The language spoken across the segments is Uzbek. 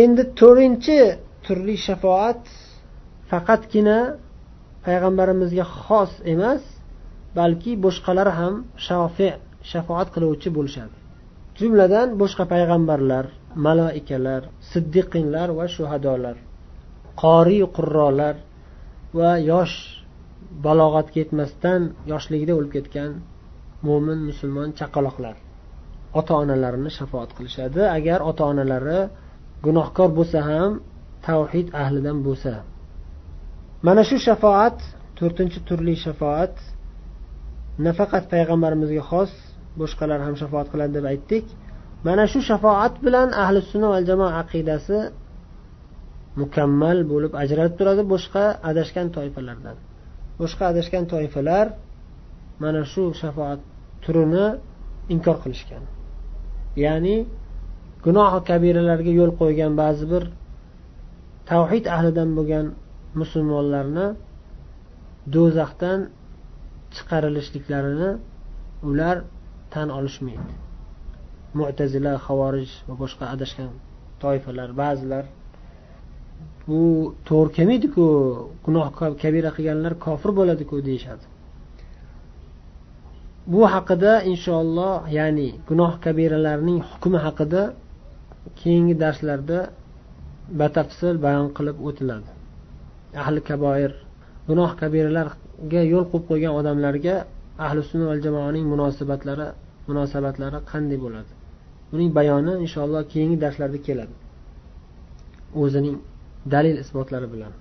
endi to'rtinchi turli shafoat faqatgina payg'ambarimizga xos emas balki boshqalar ham shafi shafoat qiluvchi bo'lishadi. Jumladan boshqa payg'ambarlar malaikalar siddiqinlar va shuhadolar qoriy qurrolar va yosh balog'atga yetmasdan yoshligida o'lib ketgan mo'min musulmon chaqaloqlar ota onalarini shafoat qilishadi. Agar ota onalari gunohkor bo'lsa ham tavhid ahlidan bo'lsa. Mana shu shafoat to'rtinchi turli shafoat nafaqat payg'ambarimizga xos boshqalar ham shafoat qiladi deb aytdik. Mana shu shafoat bilan ahli sunna va jamoa aqidasi mukammal bo'lib ajralib turadi boshqa adashgan toifalardan. Boshqa adashgan toifalar mana shu shafoat turini inkor qilishgan. Ya'ni gunohi kabiralarga yo'l qo'ygan ba'zi bir tavhid ahlidan bo'lgan musulmonlarni do'zaxdan chiqarilishliklarini ular tan olishmaydi. Mutazila havorij va boshqa adashgan toifalar ba'zilar bu to'g'ri kelmaydiku gunoh kabira qilganlar kofir bo'ladiku deyishadi. Bu haqida inshaalloh ya'ni gunoh kabiralarning hukmi haqida keyingi darslarda batafsil bayon qilib o'tiladi. Ahli kaboir gunoh kabiralarga yo'l qo'yib qo'ygan odamlarga ahli sunna va jamoaning munosabatlari munosabatlari qanday bo'ladi? Buning bayoni inshaalloh keyingi darslarda keladi. O'zining dalil isbotlari bilan.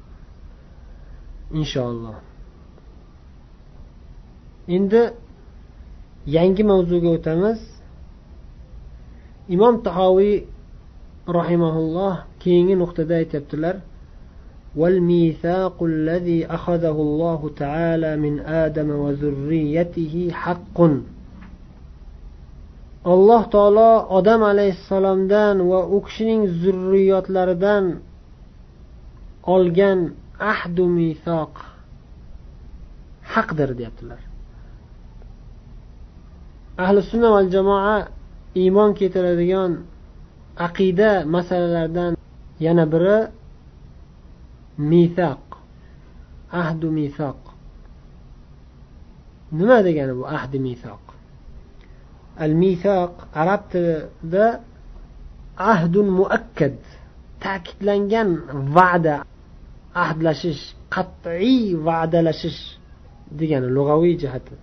Inshaalloh. Endi yangi mavzuga o'tamiz. Imom tahoviy rahimaulloh keyingi nuqtada aytyaptilar والميثاق الذي أخذه الله تعالى من آدم وذريته حق alloh taolo odam alayhissalomdan va u kishining zurriyotlaridan olgan ahdu misoq haqdir deyaptilar ahli sunna val jamoa iymon keltiradigan aqida masalalaridan yana biri misoq ahdu mithaq. Nima degani bu ahdi mithaq? Al misoq arab tilida ahdun muakkad ta'kidlangan va'da ahdlashish qat'iy va'dalashish degani lug'aviy jihati.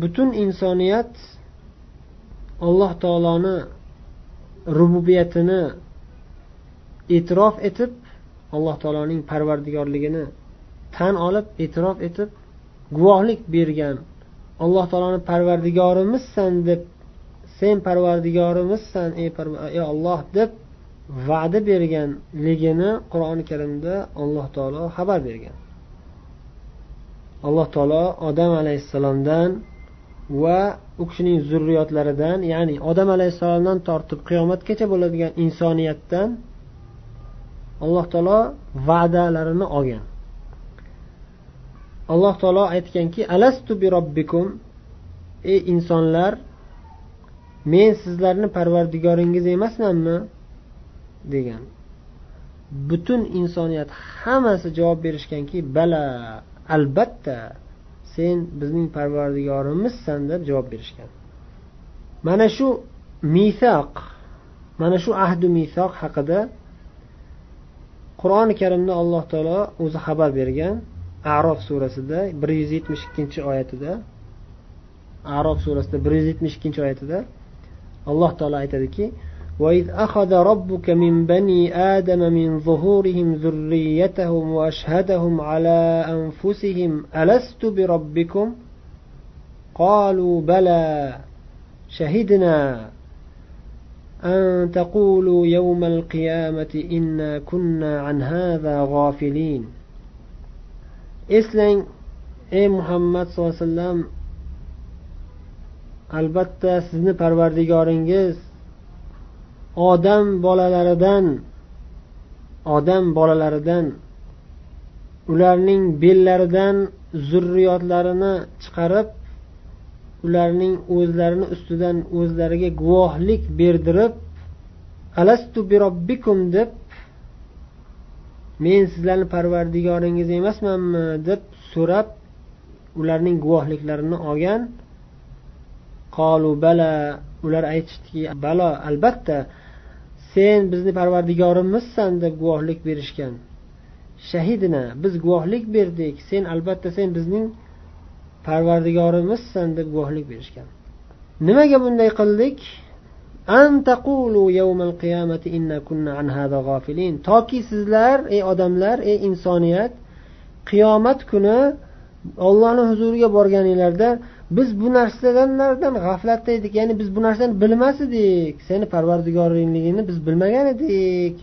Butun insoniyat alloh taoloni rububiyatini e'tirof etib alloh taoloning parvardigorligini tan olib e'tirof etib guvohlik bergan alloh taoloni parvardigorimizsan deb sen parvardigorimizsan ey, ey olloh deb va'da berganligini qur'oni karimda alloh taolo xabar bergan. Alloh taolo odam alayhissalomdan va u kishining zurriyotlaridan ya'ni odam alayhissalomdan tortib qiyomatgacha bo'ladigan insoniyatdan alloh taolo va'dalarini olgan. Alloh taolo aytganki alastu bi robbikum? Ey insonlar men sizlarni parvardigoringiz emasmanmi? degan. Butun insoniyat hammasi javob berishganki bala albatta. Sen bizning parvardigorimizsan deb javob berishgan. Mana shu misoq mana shu ahdu misoq haqida qur'oni karimda alloh taolo o'zi xabar bergan arof surasida bir yuz yetmish ikkinchi oyatida arof surasida bir yuz yetmish ikkinchi oyatida alloh taolo aytadiki وإذ أخذ ربك من بني آدم من ظهورهم ذريتهم وأشهدهم على أنفسهم ألست بربكم؟ قالوا بلى شهدنا أن تقولوا يوم القيامة إنا كنا عن هذا غافلين. eslang ey muhammad sallallohu alayhi vasallam albatta sizni parvardigoringiz odam bolalaridan odam bolalaridan ularning bellaridan zurriyotlarini chiqarib ularning o'zlarini ustidan o'zlariga guvohlik berdirib alastu birobbikum deb men sizlarni parvardigoringiz emasmanmi? deb so'rab ularning guvohliklarini olgan qolu bala ular aytishdiki balo albatta. Sen bizni parvardigorimizsan deb guvohlik berishgan. Shahidina biz guvohlik berdik. Sen albatta sen bizning parvardigorimizsan deb guvohlik berishgan. Nimaga bunday qildik? Toki sizlar ey odamlar ey insoniyat qiyomat kuni ollohni huzuriga borganinglarda biz bu narsalardan g'aflatda edik. Ya'ni biz bu narsani bilmas edik. Seni parvardigoringligini biz bilmagan edik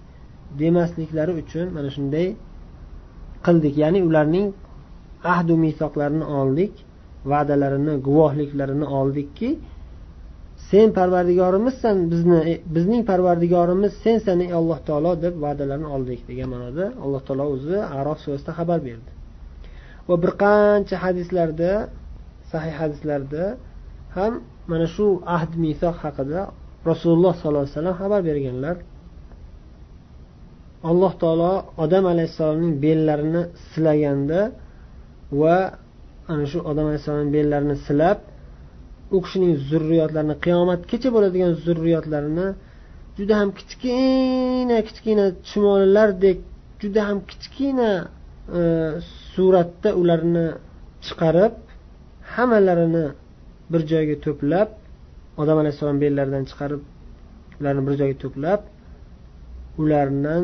demasliklari uchun mana shunday qildik. Ya'ni ularning ahdu misoqlarini oldik va'dalarini guvohliklarini oldikki sen parvardigorimizsan bizni bizning parvardigorimiz sensan ey alloh taolo deb va'dalarni oldik degan ma'noda alloh taolo o'zi arof surasida xabar berdi. Va bir qancha hadislarda sahih hadislarda ham mana shu ahd misoq haqida rasululloh sollallohu alayhi vasallam xabar berganlar. Alloh taolo odam alayhissalomning bellarini silaganda va ana shu odam alayhissalomning bellarini silab u kishining zurriyotlarini qiyomatgacha bo'ladigan zurriyotlarini juda ham kichkina kichkina chumolilardek juda ham kichkina e, suratda ularni chiqarib hammalarini bir joyga to'plab odam alayhissalom bellaridan chiqarib ularni bir joyga to'plab ulardan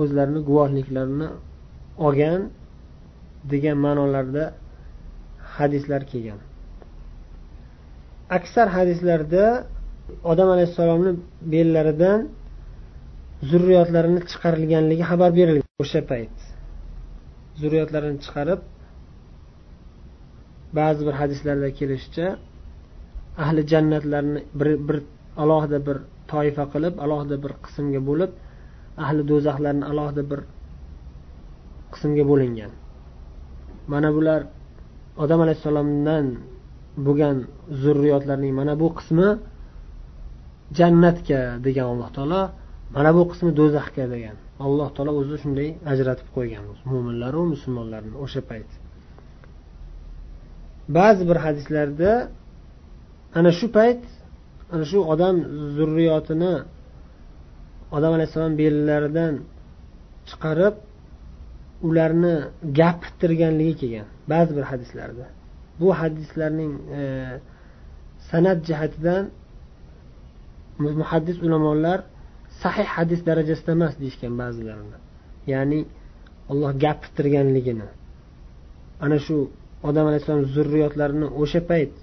o'zlarini guvohliklarini olgan degan ma'nolarda hadislar kelgan. Aksar hadislarda odam alayhissalomni bellaridan zurriyotlarini chiqarilganligi xabar berilgan. O'sha payt zurriyotlarini chiqarib ba'zi bir hadislarda kelishicha ahli jannatlarni bir bir alohida bir toifa qilib alohida bir qismga bo'lib ahli do'zaxlarni alohida bir qismga bo'lingan. Mana bular odam alayhissalomdan bo'lgan zurriyotlarning mana bu qismi jannatga degan alloh taolo mana bu qismi do'zaxga degan. Alloh taolo o'zi shunday ajratib qo'ygan. Mo'minlaru musulmonlarni o'sha payt. Ba'zi bir hadislarda ana shu payt ana shu odam zurriyotini odam alayhissalom belalaridan chiqarib ularni gapirtirganligi kelgan ba'zi bir hadislarda. Bu hadislarning e, san'at jihatidan muhaddis ulamolar sahih hadis darajasida emas deyishgan ba'zilarini ya'ni olloh gapirtirganligini. Ana shu odam alayhissalom zurriyotlarini o'sha payt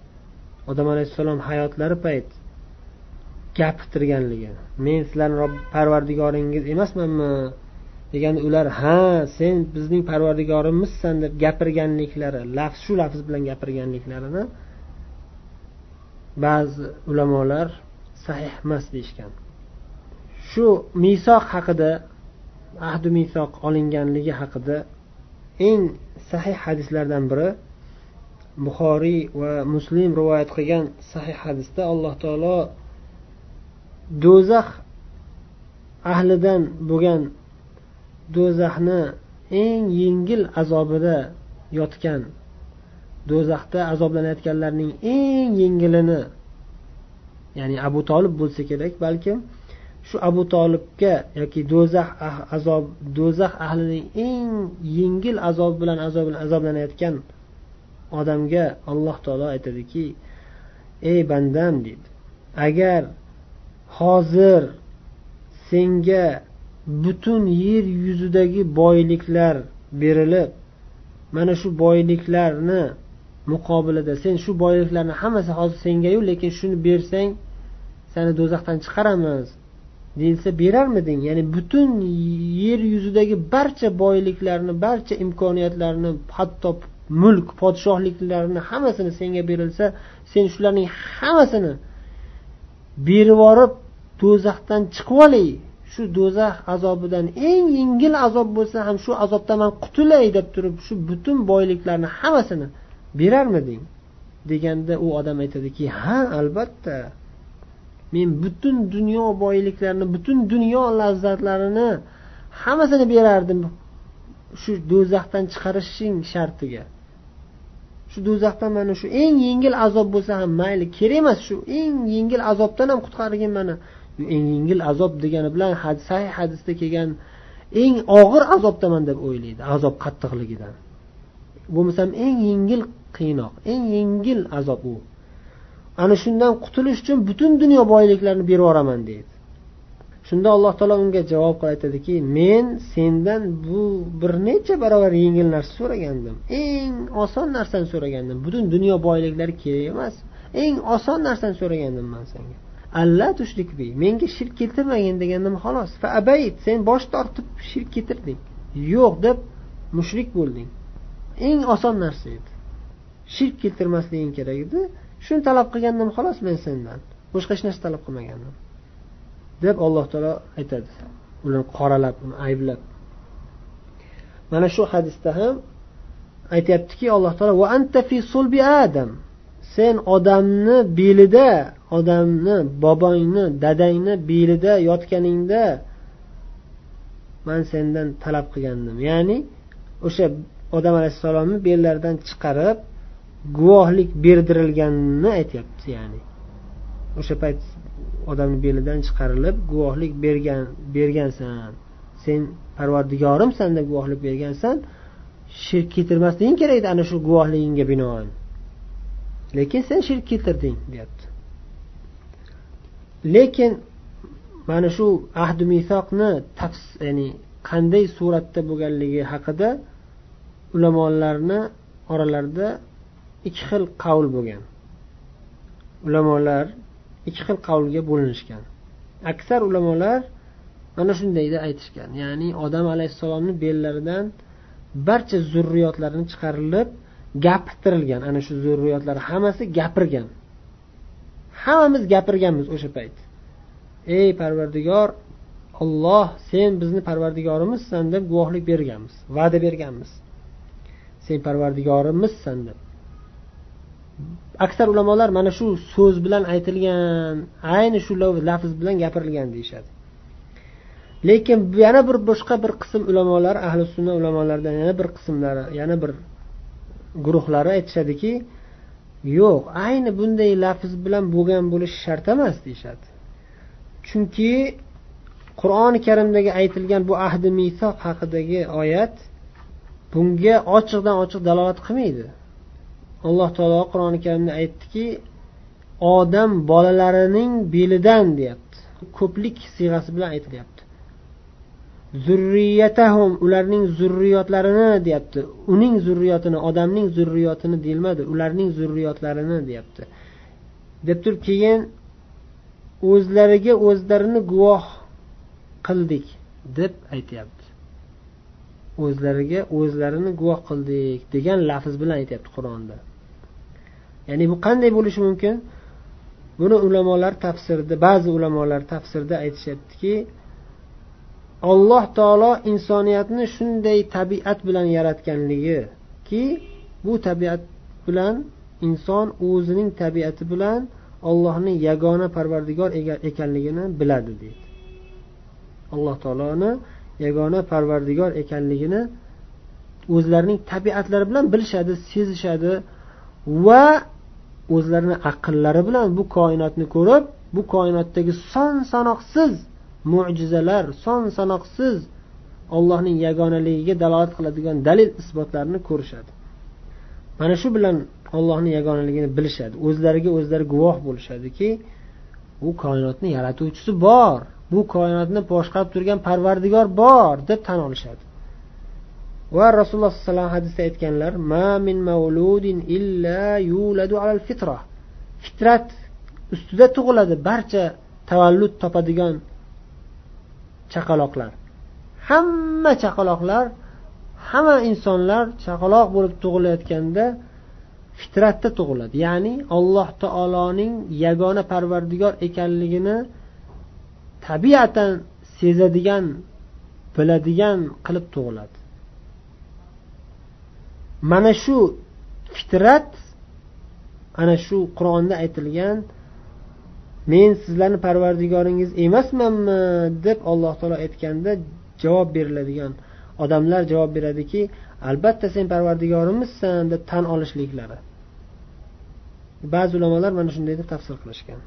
odam alayhissalom hayotlari payt gapirtirganligi. Men sizlarni parvardigoringiz emasmanmi? Degani ular ha sen bizning parvardigorimizsan deb gapirganliklari lafz shu lafz bilan gapirganliklarini ba'zi ulamolar sahih emas deyishgan. Shu misoq haqida ahdu misoq olinganligi haqida eng sahih hadislardan biri buxoriy va muslim rivoyat qilgan sahih hadisda alloh taolo do'zax ahlidan bo'lgan do'zaxni eng yengil azobida yotgan do'zaxda azoblanayotganlarning eng yengilini ya'ni abu tolib bo'lsa kerak balkim shu abu tolibga yoki do'zax ah-, azob do'zax ahlining eng yengil azob bilan azob bilan azoblanayotgan odamga alloh taolo aytadiki ey bandam deydi agar hozir senga butun yer yuzidagi boyliklar berilib mana shu boyliklarni muqobilida sen shu boyliklarni hammasi hozir sengayu lekin shuni bersang seni do'zaxdan chiqaramiz deyilsa berarmiding? Ya'ni butun yer yuzidagi barcha boyliklarni barcha imkoniyatlarni hatto mulk podshohliklarni hammasini senga berilsa sen shularning hammasini berib yuborib do'zaxdan chiqib olay. Shu do'zax azobidan eng yengil azob bo'lsa ham shu azobdan man qutulay deb turib shu butun boyliklarni hammasini berarmiding? Deganda u odam aytadiki ha albatta. Men butun dunyo boyliklarini butun dunyo lazzatlarini hammasini berardim shu do'zaxdan chiqarishing shartiga. Shu do'zaxdan mana shu eng yengil azob bo'lsa ham mayli kerak emas shu eng yengil azobdan ham qutqargin mani eng yengil azob degani bilan sahih hadisda kelgan eng og'ir azobdaman deb o'ylaydi azob qattiqligidan. Bo'lmasam eng yengil qiynoq eng yengil azob u. Ana shundan qutulish uchun butun dunyo boyliklarini berib yuboraman deydi. Shunda alloh taolo unga javob qilib aytadiki men sendan bu bir necha barobar yengil narsa so'ragandim. Eng oson narsani so'ragandim. Butun dunyo boyliklari kerak emas. Eng oson narsani so'ragandim man senga. Alla tushrik bi menga shirk keltirmagin degandim xolos fa abayt sen bosh tortib shirk keltirding. Yo'q deb mushrik bo'lding. Eng oson narsa edi. Shirk keltirmasliging kerak edi. Shuni talab qilgandim xolos men sendan. Boshqa hech narsa talab qilmagandim. Deb alloh taolo aytadi. Ularni qoralab uni ayblab. Mana shu hadisda ham aytyaptiki alloh taolo va anta fi sulbi adam. Sen odamni belida odamni bobongni dadangni belida yotganingda man sendan talab qilgandim. Ya'ni o'sha odam alayhissalomni bellaridan chiqarib guvohlik berdirilganini aytyapti ya'ni. O'sha payt odamni belidan chiqarilib guvohlik bergan bergansan. Sen parvardigorimsan deb guvohlik bergansan shirk keltirmasliging kerak edi ana shu guvohligingga binoan. Lekin sen shirk keltirding deyapti. Lekin mana shu ahdu misoqni ya'ni qanday suratda bo'lganligi haqida ulamolarni oralarida ikki xil qavl bo'lgan. Ulamolar ikki xil qavlga bo'linishgan. Aksar ulamolar mana shunday deb aytishgan. Ya'ni odam alayhissalomni bellaridan barcha zurriyotlarini chiqarilib gapirtirilgan. Ana shu zurriyotlar hammasi gapirgan. Hammamiz gapirganmiz o'sha payt. Ey parvardigor olloh sen bizni parvardigorimizsan deb guvohlik berganmiz va'da berganmiz. Sen parvardigorimizsan deb. Aksar ulamolar mana shu so'z bilan aytilgan ayni shu lafz bilan gapirilgan deyishadi. Lekin yana bir boshqa bir qism ulamolar ahli sunna ulamolaridan yana bir qismlari yana bir guruhlari aytishadiki yo'q ayni bunday lafz bilan bo'lgan bo'lishi shart emas deyishadi. Chunki qur'oni karimdagi aytilgan bu ahdi misoq haqidagi oyat bunga ochiqdan ochiq dalolat qilmaydi. Alloh taolo qur'oni karimda aytdiki odam bolalarining belidan deyapti. Ko'plik siyg'asi bilan aytilyapti. Zurriyatahum ularning zurriyotlarini deyapti. Uning zurriyotini odamning zurriyotini deyilmadi ularning zurriyotlarini deyapti. Deb turib keyin o'zlariga o'zlarini guvoh qildik deb aytyapti. O'zlariga o'zlarini guvoh qildik degan lafz bilan aytyapti qur'onda. Ya'ni bu qanday bo'lishi mumkin? Buni ulamolar tafsirida ba'zi ulamolar tafsirda aytishyaptiki alloh taolo insoniyatni shunday tabiat bilan yaratganligiki bu tabiat bilan inson o'zining tabiati bilan ollohni yagona parvardigor ekanligini biladi deydi. Alloh taoloni yagona parvardigor ekanligini o'zlarining tabiatlari bilan bilishadi sezishadi va o'zlarini aqllari bilan bu koinotni ko'rib bu koinotdagi son sanoqsiz mo'jizalar son sanoqsiz allohning yagonaligiga dalolat qiladigan dalil isbotlarni ko'rishadi. Mana shu bilan ollohni yagonaligini bilishadi. O'zlariga o'zlari guvoh bo'lishadiki bu koinotni yaratuvchisi bor bu koinotni boshqarib turgan parvardigor bor deb tan olishadi. Va rasululloh sollallohu alayhi vasallam hadisda aytganlar ma min mavludin illa yuladu alal fitra fitrat ustida tug'iladi barcha tavallud topadigan chaqaloqlar. Hamma chaqaloqlar hamma insonlar chaqaloq bo'lib tug'ilayotganda fitratda tug'iladi. Ya'ni alloh taoloning yagona parvardigor ekanligini tabiatan sezadigan biladigan qilib tug'iladi. Mana shu fitrat ana shu qur'onda aytilgan men sizlarni parvardigoringiz emasmanmi? deb alloh taolo aytganda javob beriladigan odamlar javob beradiki albatta sen parvardigorimizsan deb tan olishliklari. Ba'zi ulamolar mana shunday deb tafsir qilishgan.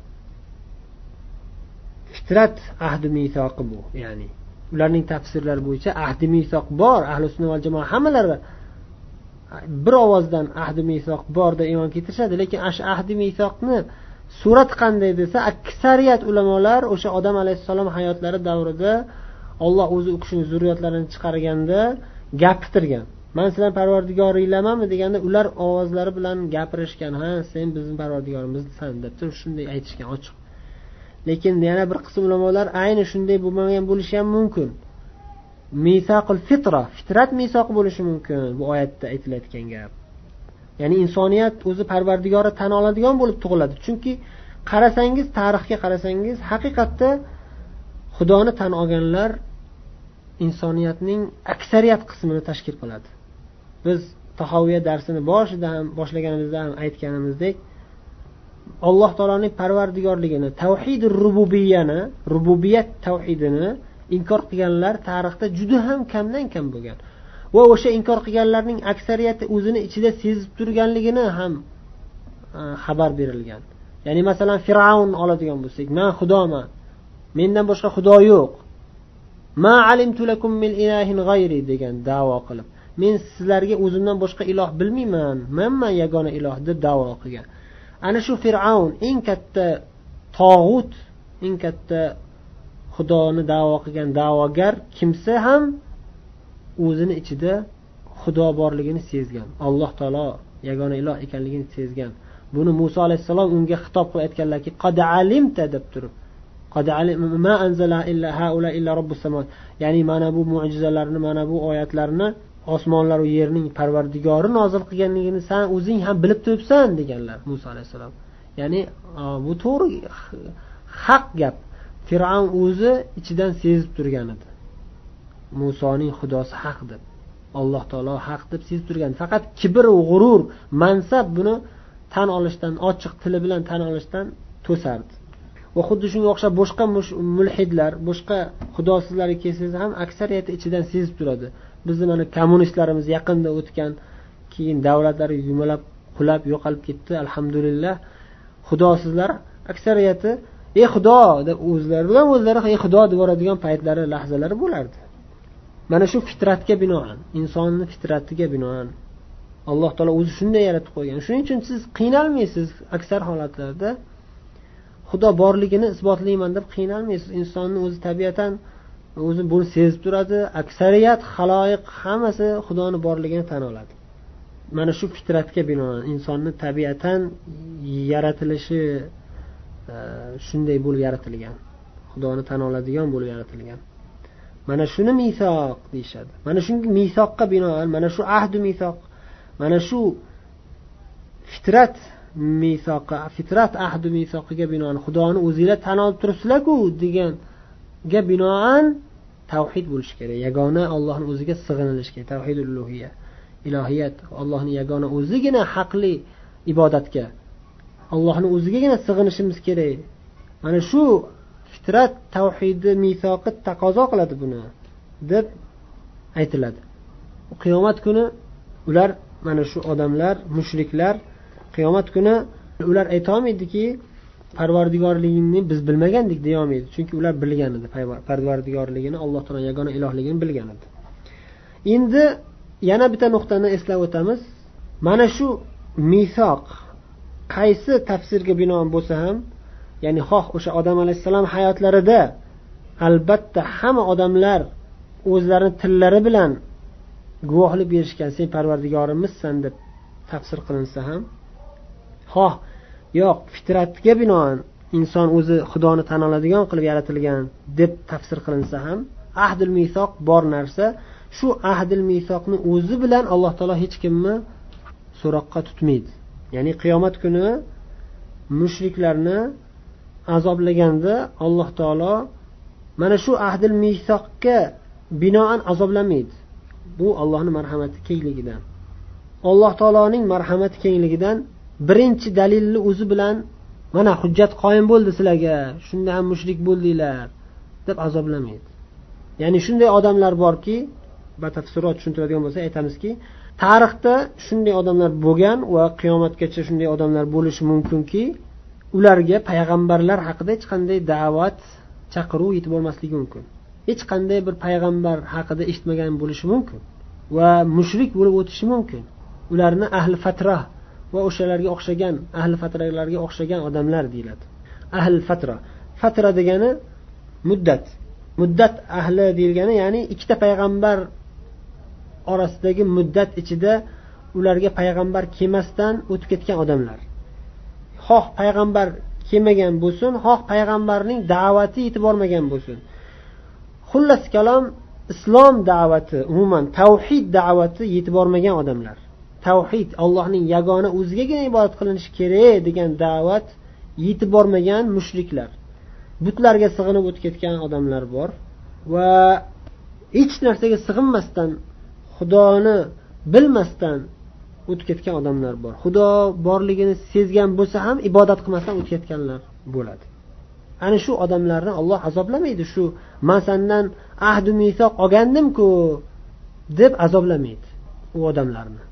Fitrat ahdi misoqi bu ya'ni ularning tafsirlari bo'yicha ahdi misoq bor ahli sunna va jamoa hammalari bir ovozdan ahdi misoq borda iymon keltirishadi lekin shu ahdi misoqni surati qanday desa aksariyat ulamolar o'sha odam alayhissalom hayotlari davrida olloh o'zi u kishini zurriyotlarini chiqarganda gapirtirgan man sizlarni parvardigoringlarmanmi? deganda ular ovozlari bilan gapirishgan. Ha sen bizni parvardigorimizsan deb shunday aytishgan ochiq. Lekin yana bir qism ulamolar ayni shunday bo'lmagan bo'lishi ham mumkin. Misaqul fitra fitrat misoqi bo'lishi mumkin bu oyatda aytilayotgan gap. Ya'ni insoniyat o'zi parvardigori tan oladigan bo'lib tug'iladi. Chunki qarasangiz tarixga qarasangiz haqiqatda xudoni tan olganlar insoniyatning aksariyat qismini tashkil qiladi. Biz tahoviya darsini boshida ham boshlaganimizda ham aytganimizdek alloh taoloning parvardigorligini tavhidi rububiyani rububiyat tavhidini inkor qilganlar tarixda juda ham kamdan kam bo'lgan. Va o'sha inkor qilganlarning aksariyati o'zini ichida sezib turganligini ham e, xabar berilgan. Ya'ni masalan fir'avn oladigan bo'lsak man xudoman mendan boshqa xudo yo'q. Ma alimtu lakum min ilahin g'ayri degan davo qilib men sizlarga o'zimdan boshqa iloh bilmayman manman yagona iloh deb davo qilgan. Ana shu fir'avn eng katta tog'ut eng katta xudoni davo qilgan da'vogar kimsa ham o'zini ichida xudo borligini sezgan alloh taolo yagona iloh ekanligini sezgan. Buni muso alayhissalom unga xitob qilib aytganlarki qad alimta deb turib ya'ni mana bu mo'jizalarni mana bu oyatlarni osmonlar yerning parvardigori nozil qilganligini san o'zing ham bilib turibsan deganlar muso alayhissalom. Ya'ni bu to'g'ri haq gap. Fir'avn o'zi ichidan sezib turgan edi. Musoning xudosi haq deb alloh taolo haq deb sezib turgan. Faqat kibr g'urur mansab buni tan olishdan ochiq tili bilan tan olishdan to'sardi. Va xuddi shunga o'xshab boshqa mulhidlar boshqa xudosizlarga kelsangiz ham aksariyati ichidan sezib turadi. Bizni mana kommunistlarimiz yaqinda o'tgan keyin davlatlari yumalab qulab yo'qolib ketdi. Alhamdulillah. Xudosizlar aksariyati ey xudo deb o'zlari bilan o'zlari ey xudo deb yuboradigan paytlari lahzalari bo'lardi. Mana shu fitratga binoan insonni fitratiga binoan alloh taolo o'zi shunday yaratib qo'ygan. Shuning uchun siz qiynalmaysiz aksar holatlarda. Xudo borligini isbotlayman deb qiynalmaysiz. Insonni o'zi tabiatan o'zi buni sezib turadi. Aksariyat haloyiq hammasi xudoni borligini tan oladi. Mana shu fitratga binoan insonni tabiatan yaratilishi shunday bo'lib yaratilgan. Xudoni tan oladigan bo'lib yaratilgan. Mana shuni misoq deyishadi. Mana shu misoqqa binoan mana shu ahdu misoq mana shu fitrat misoqi fitrat ahdu misoqiga binoan xudoni o'zinglar tan olib turibsizlarku deganga binoan tavhid bo'lishi kerak. Yagona ollohni o'ziga sig'inilish kerak. Tavhid ilohiyat allohni yagona o'zigina haqli ibodatga allohni o'zigagina sig'inishimiz kerak. Mana shu fitrat tavhidi misoqi taqozo qiladi buni deb aytiladi. Qiyomat kuni ular mana shu odamlar mushriklar qiyomat kuni ular aytolmaydiki parvardigorligingni biz bilmagandik deyolmaydi. Chunki ular bilgan edi parvardigorligini alloh taolo yagona ilohligini bilgan edi. Endi yana bitta nuqtani eslab o'tamiz. Mana shu misoq qaysi tafsirga binoan bo'lsa ham ya'ni xoh o'sha odam alayhissalom hayotlarida albatta hamma odamlar o'zlarini tillari bilan guvohlik berishgan sen parvardigorimizsan deb tafsir qilinsa ham xoh yo'q fitratga binoan inson o'zi xudoni tan oladigan qilib yaratilgan deb tafsir qilinsa ham ahdil misoq bor narsa. Shu ahdil misoqni o'zi bilan alloh taolo hech kimni so'roqqa tutmaydi. Ya'ni qiyomat kuni mushriklarni azoblaganda alloh taolo mana shu ahdil misoqqa binoan azoblamaydi. Bu allohni marhamati kengligidan. Alloh taoloning marhamati kengligidan birinchi dalilni o'zi bilan mana hujjat qoyim bo'ldi sizlarga shunda ham mushrik bo'ldinglar deb azoblamaydi ya'ni shunday odamlar borki batafsilroq tushuntiradigan bo'lsak aytamizki tarixda shunday odamlar bo'lgan va qiyomatgacha shunday odamlar bo'lishi mumkinki ularga payg'ambarlar haqida hech qanday da'vat chaqiruv yetib bormasligi mumkin. Hech qanday bir payg'ambar haqida eshitmagan bo'lishi mumkin va mushrik bo'lib o'tishi mumkin. Ularni ahli fatra va o'shalarga o'xshagan ahli fatralarga o'xshagan odamlar deyiladi. Ahli fatra. Fatra degani muddat. Muddat ahli deyilgani ya'ni ikkita payg'ambar orasidagi muddat ichida ularga payg'ambar kelmasdan o'tib ketgan odamlar. Xoh payg'ambar kelmagan bo'lsin xoh payg'ambarning da'vati yetib bormagan bo'lsin. Xullas kalom islom da'vati umuman tavhid da'vati yetib bormagan odamlar. Tavhid allohning yagona o'zigagina ibodat qilinishi kerak degan da'vat yetib bormagan mushriklar. Butlarga sig'inib o'tib ketgan odamlar bor va hech narsaga sig'inmasdan xudoni bilmasdan o'tib ketgan odamlar bor. Xudo borligini sezgan bo'lsa ham ibodat qilmasdan o'tib ketganlar bo'ladi. Ana shu odamlarni olloh azoblamaydi. Shu man sandan ahdu misoq olgandimku deb azoblamaydi u odamlarni.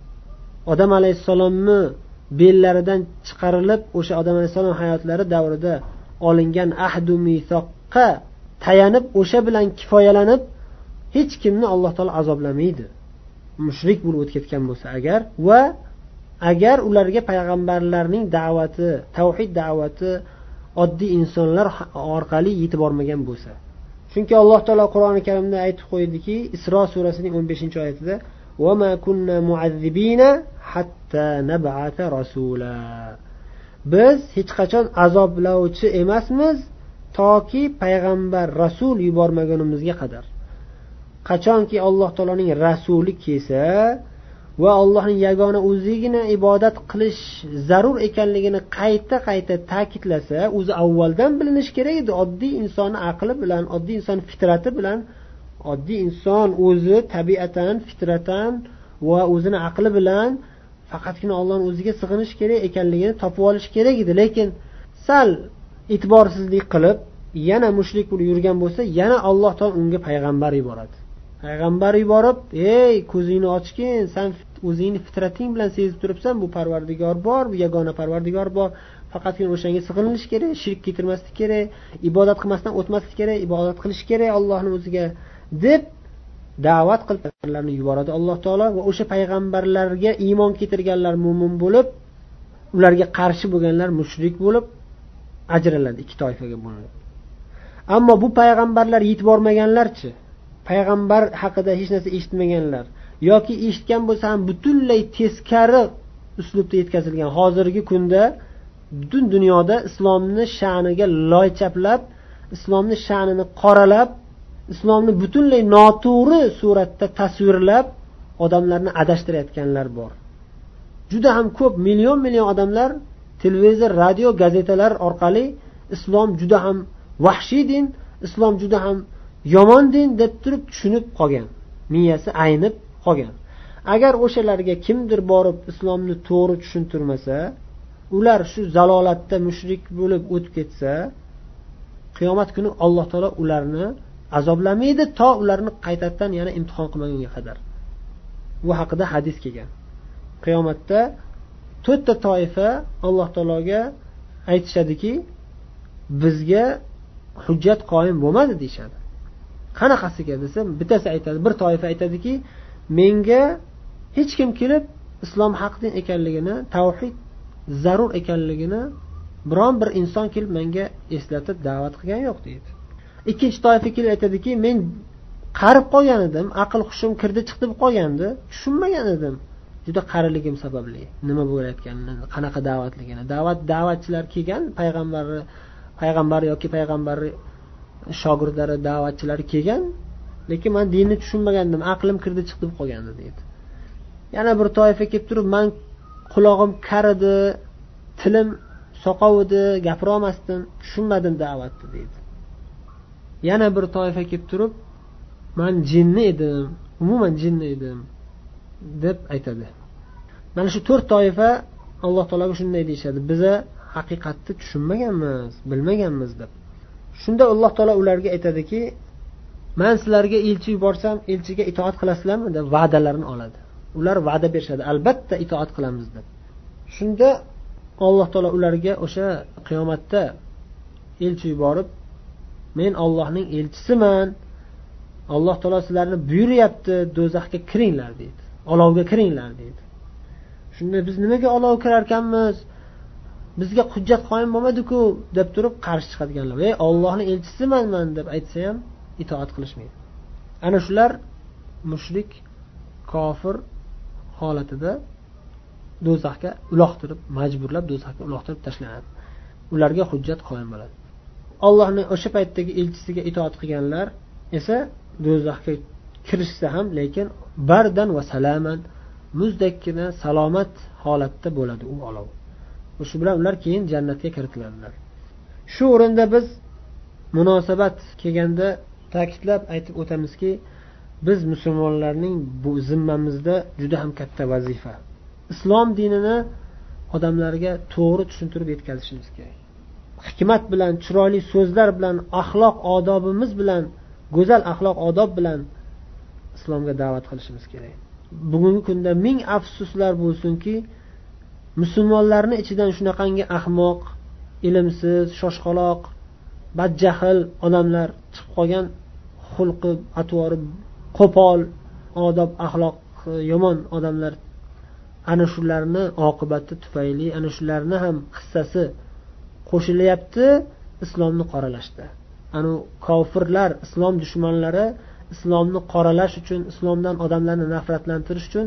Odam alayhissalomni bellaridan chiqarilib o'sha odam alayhissalom hayotlari davrida olingan ahdu misoqqa tayanib o'sha bilan kifoyalanib hech kimni alloh taolo azoblamaydi. Mushrik bo'lib o'tib ketgan bo'lsa agar va agar ularga payg'ambarlarning da'vati tavhid da'vati oddiy insonlar orqali yetib bormagan bo'lsa. Chunki alloh taolo qur'oni karimda aytib qo'ydiki isro surasining o'n beshinchi oyatida biz hech qachon azoblovchi emasmiz toki payg'ambar rasul yubormagunimizga qadar. Qachonki alloh taoloning rasuli kelsa va allohning yagona o'zigina ibodat qilish zarur ekanligini qayta qayta ta'kidlasa o'zi avvaldan bilinishi kerak edi. Oddiy insonni aqli bilan oddiy inson fitrati bilan oddiy inson o'zi tabiatan fitratan va o'zini aqli bilan faqatgina ollohni o'ziga sig'inish kerak ekanligini topib olish kerak edi. Lekin sal e'tiborsizlik qilib yana mushrik bo'lib yurgan bo'lsa yana alloh taolo unga payg'ambar yuboradi payg'ambar yuborib ey ko'zingni ochgin san o'zingni fitrating bilan sezib turibsan bu parvardigor bor bu yagona parvardigor bor. Faqatgina o'shanga sig'inish kerak shirk keltirmaslik kerak ibodat qilmasdan o'tmaslik kerak ibodat qilish kerak allohni o'ziga deb da'vat qilib payg'ambarlarni yuboradi alloh taolo va o'sha payg'ambarlarga iymon keltirganlar mo'min bo'lib ularga qarshi bo'lganlar mushrik bo'lib ajraladi ikki toifaga bo'linadi ammo bu payg'ambarlar yetib bormaganlarchi? Payg'ambar haqida hech narsa eshitmaganlar yoki eshitgan bo'lsa ham butunlay teskari uslubda yetkazilgan. Hozirgi kunda butun dunyoda islomni sha'niga loy chaplab islomni sha'nini qoralab islomni butunlay noto'g'ri suratda tasvirlab odamlarni adashtirayotganlar bor. Juda ham ko'p million million odamlar televizor radio gazetalar orqali islom juda ham vahshiy din islom juda ham yomon din deb turib tushunib qolgan. Miyasi aynib qolgan. Agar o'shalarga kimdir borib islomni to'g'ri tushuntirmasa ular shu zalolatda mushrik bo'lib o'tib ketsa qiyomat kuni alloh taolo ularni azoblamaydi to ularni qaytadan yana imtihon qilmagunga qadar. Bu haqida hadis kelgan. Qiyomatda to'rtta toifa alloh taologa aytishadiki bizga hujjat qoyim bo'lmadi deyishadi. Qanaqasiga desa bittasi aytadi bir toifa aytadiki menga hech kim kelib islom haq din ekanligini tavhid zarur ekanligini biron bir inson kelib menga eslatib da'vat qilgani yo'q deydi. Ikkinchi toifa kelib aytadiki men qarib qolgan edim aql hushim kirdi chiqdi bo'lib qolgandi tushunmagan edim. Juda qariligim sababli. Nima bo'layotganini qanaqa da'vatligini. Da'vat da'vatchilar kelgan payg'ambarni payg'ambar yoki payg'ambarni shogirdlari da'vatchilari kelgan lekin man dinni tushunmagandim aqlim kirdi chiqdi bo'lib qolgandi deydi. Yana bir toifa kelib turib man qulog'im kar edi tilim soqov edi gapirolmasdim tushunmadim da'vatni deydi. Yana bir toifa kelib turib man jinni edim umuman jinni edim deb aytadi. Mana shu to'rt toifa alloh taologa shunday deyishadi. Biza haqiqatni tushunmaganmiz bilmaganmiz deb. Shunda alloh taolo ularga aytadiki man sizlarga elchi yuborsam elchiga itoat qilasizlarmi? deb va'dalarini oladi. Ular va'da berishadi. Albatta itoat qilamiz deb. Shunda alloh taolo ularga o'sha qiyomatda elchi yuborib men ollohning elchisiman. Alloh taolo sizlarni buyuryapti do'zaxga kiringlar deydi. Olovga kiringlar deydi. Shunda biz nimaga olov kirarkanmiz? Bizga hujjat qoyim bo'lmadiku deb turib qarshi chiqadiganlar. Ey ollohni elchisimanman deb aytsa ham itoat qilishmaydi. Ana shular mushrik kofir holatida do'zaxga uloqtirib majburlab do'zaxga uloqtirib tashlanadi. Ularga hujjat qoyim bo'ladi. Allohni o'sha paytdagi elchisiga itoat qilganlar esa do'zaxga kirishsa ham lekin bardan va salaman muzdakkina salomat holatda bo'ladi u olov. Shu bilan ular keyin jannatga kiritiladilar shu o'rinda biz munosabat kelganda ta'kidlab aytib o'tamizki biz musulmonlarning bu zimmamizda juda ham katta vazifa. Islom dinini odamlarga to'g'ri tushuntirib yetkazishimiz kerak. Hikmat bilan chiroyli so'zlar bilan axloq odobimiz bilan go'zal axloq odob bilan islomga da'vat qilishimiz kerak. Bugungi kunda ming afsuslar bo'lsinki musulmonlarni ichidan shunaqangi ahmoq ilmsiz shoshqaloq badjahl odamlar chiqib qolgan xulqi atvori qo'pol odob axloq yomon odamlar. Ana shularni oqibati tufayli ana shularni ham hissasi qo'shilyapti islomni qoralashda. Ana kofirlar islom dushmanlari islomni qoralash uchun islomdan odamlarni nafratlantirish uchun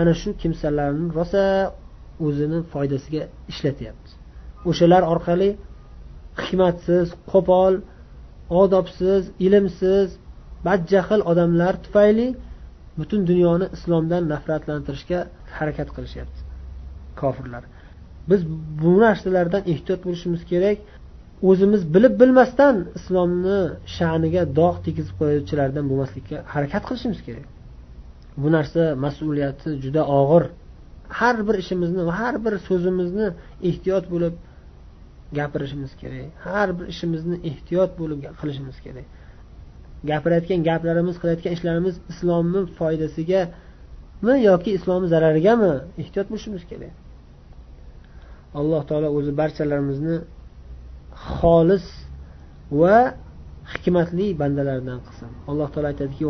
ana shu kimsalarni rosa o'zini foydasiga ishlatyapti. O'shalar orqali hikmatsiz qo'pol odobsiz ilmsiz badjahl odamlar tufayli butun dunyoni islomdan nafratlantirishga harakat qilishyapti kofirlar. Biz bu narsalardan ehtiyot bo'lishimiz kerak. O'zimiz bilib bilmasdan islomni sha'niga dog' tegizib qo'yuvchilardan bo'lmaslikka harakat qilishimiz kerak. Bu narsa mas'uliyati juda og'ir. Har bir ishimizni va har bir so'zimizni ehtiyot bo'lib gapirishimiz kerak. Har bir ishimizni ehtiyot bo'lib qilishimiz kerak. Gapirayotgan gaplarimiz qilayotgan ishlarimiz islomni foydasigami yoki islomni zararigami ehtiyot bo'lishimiz kerak? Alloh taolo o'zi barchalarimizni xolis va hikmatli bandalardan qilsin. Alloh taolo aytadiki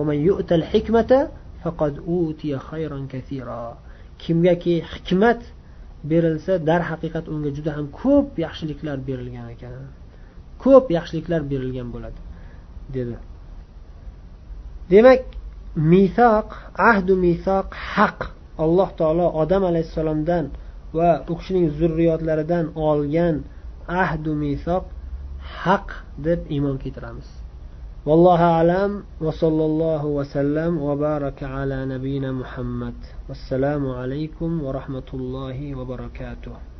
kimgaki hikmat berilsa darhaqiqat unga juda ham ko'p yaxshiliklar berilgan ekan. Ko'p yaxshiliklar berilgan bo'ladi dedi. Demak misoq ahdu misoq haq. Alloh taolo odam alayhissalomdan va u kishining zurriyotlaridan olgan ahdu misoq haq deb iymon keltiramiz. والله أعلم وصلى الله وسلم وبارك على نبينا محمد. والسلام عليكم ورحمة الله وبركاته.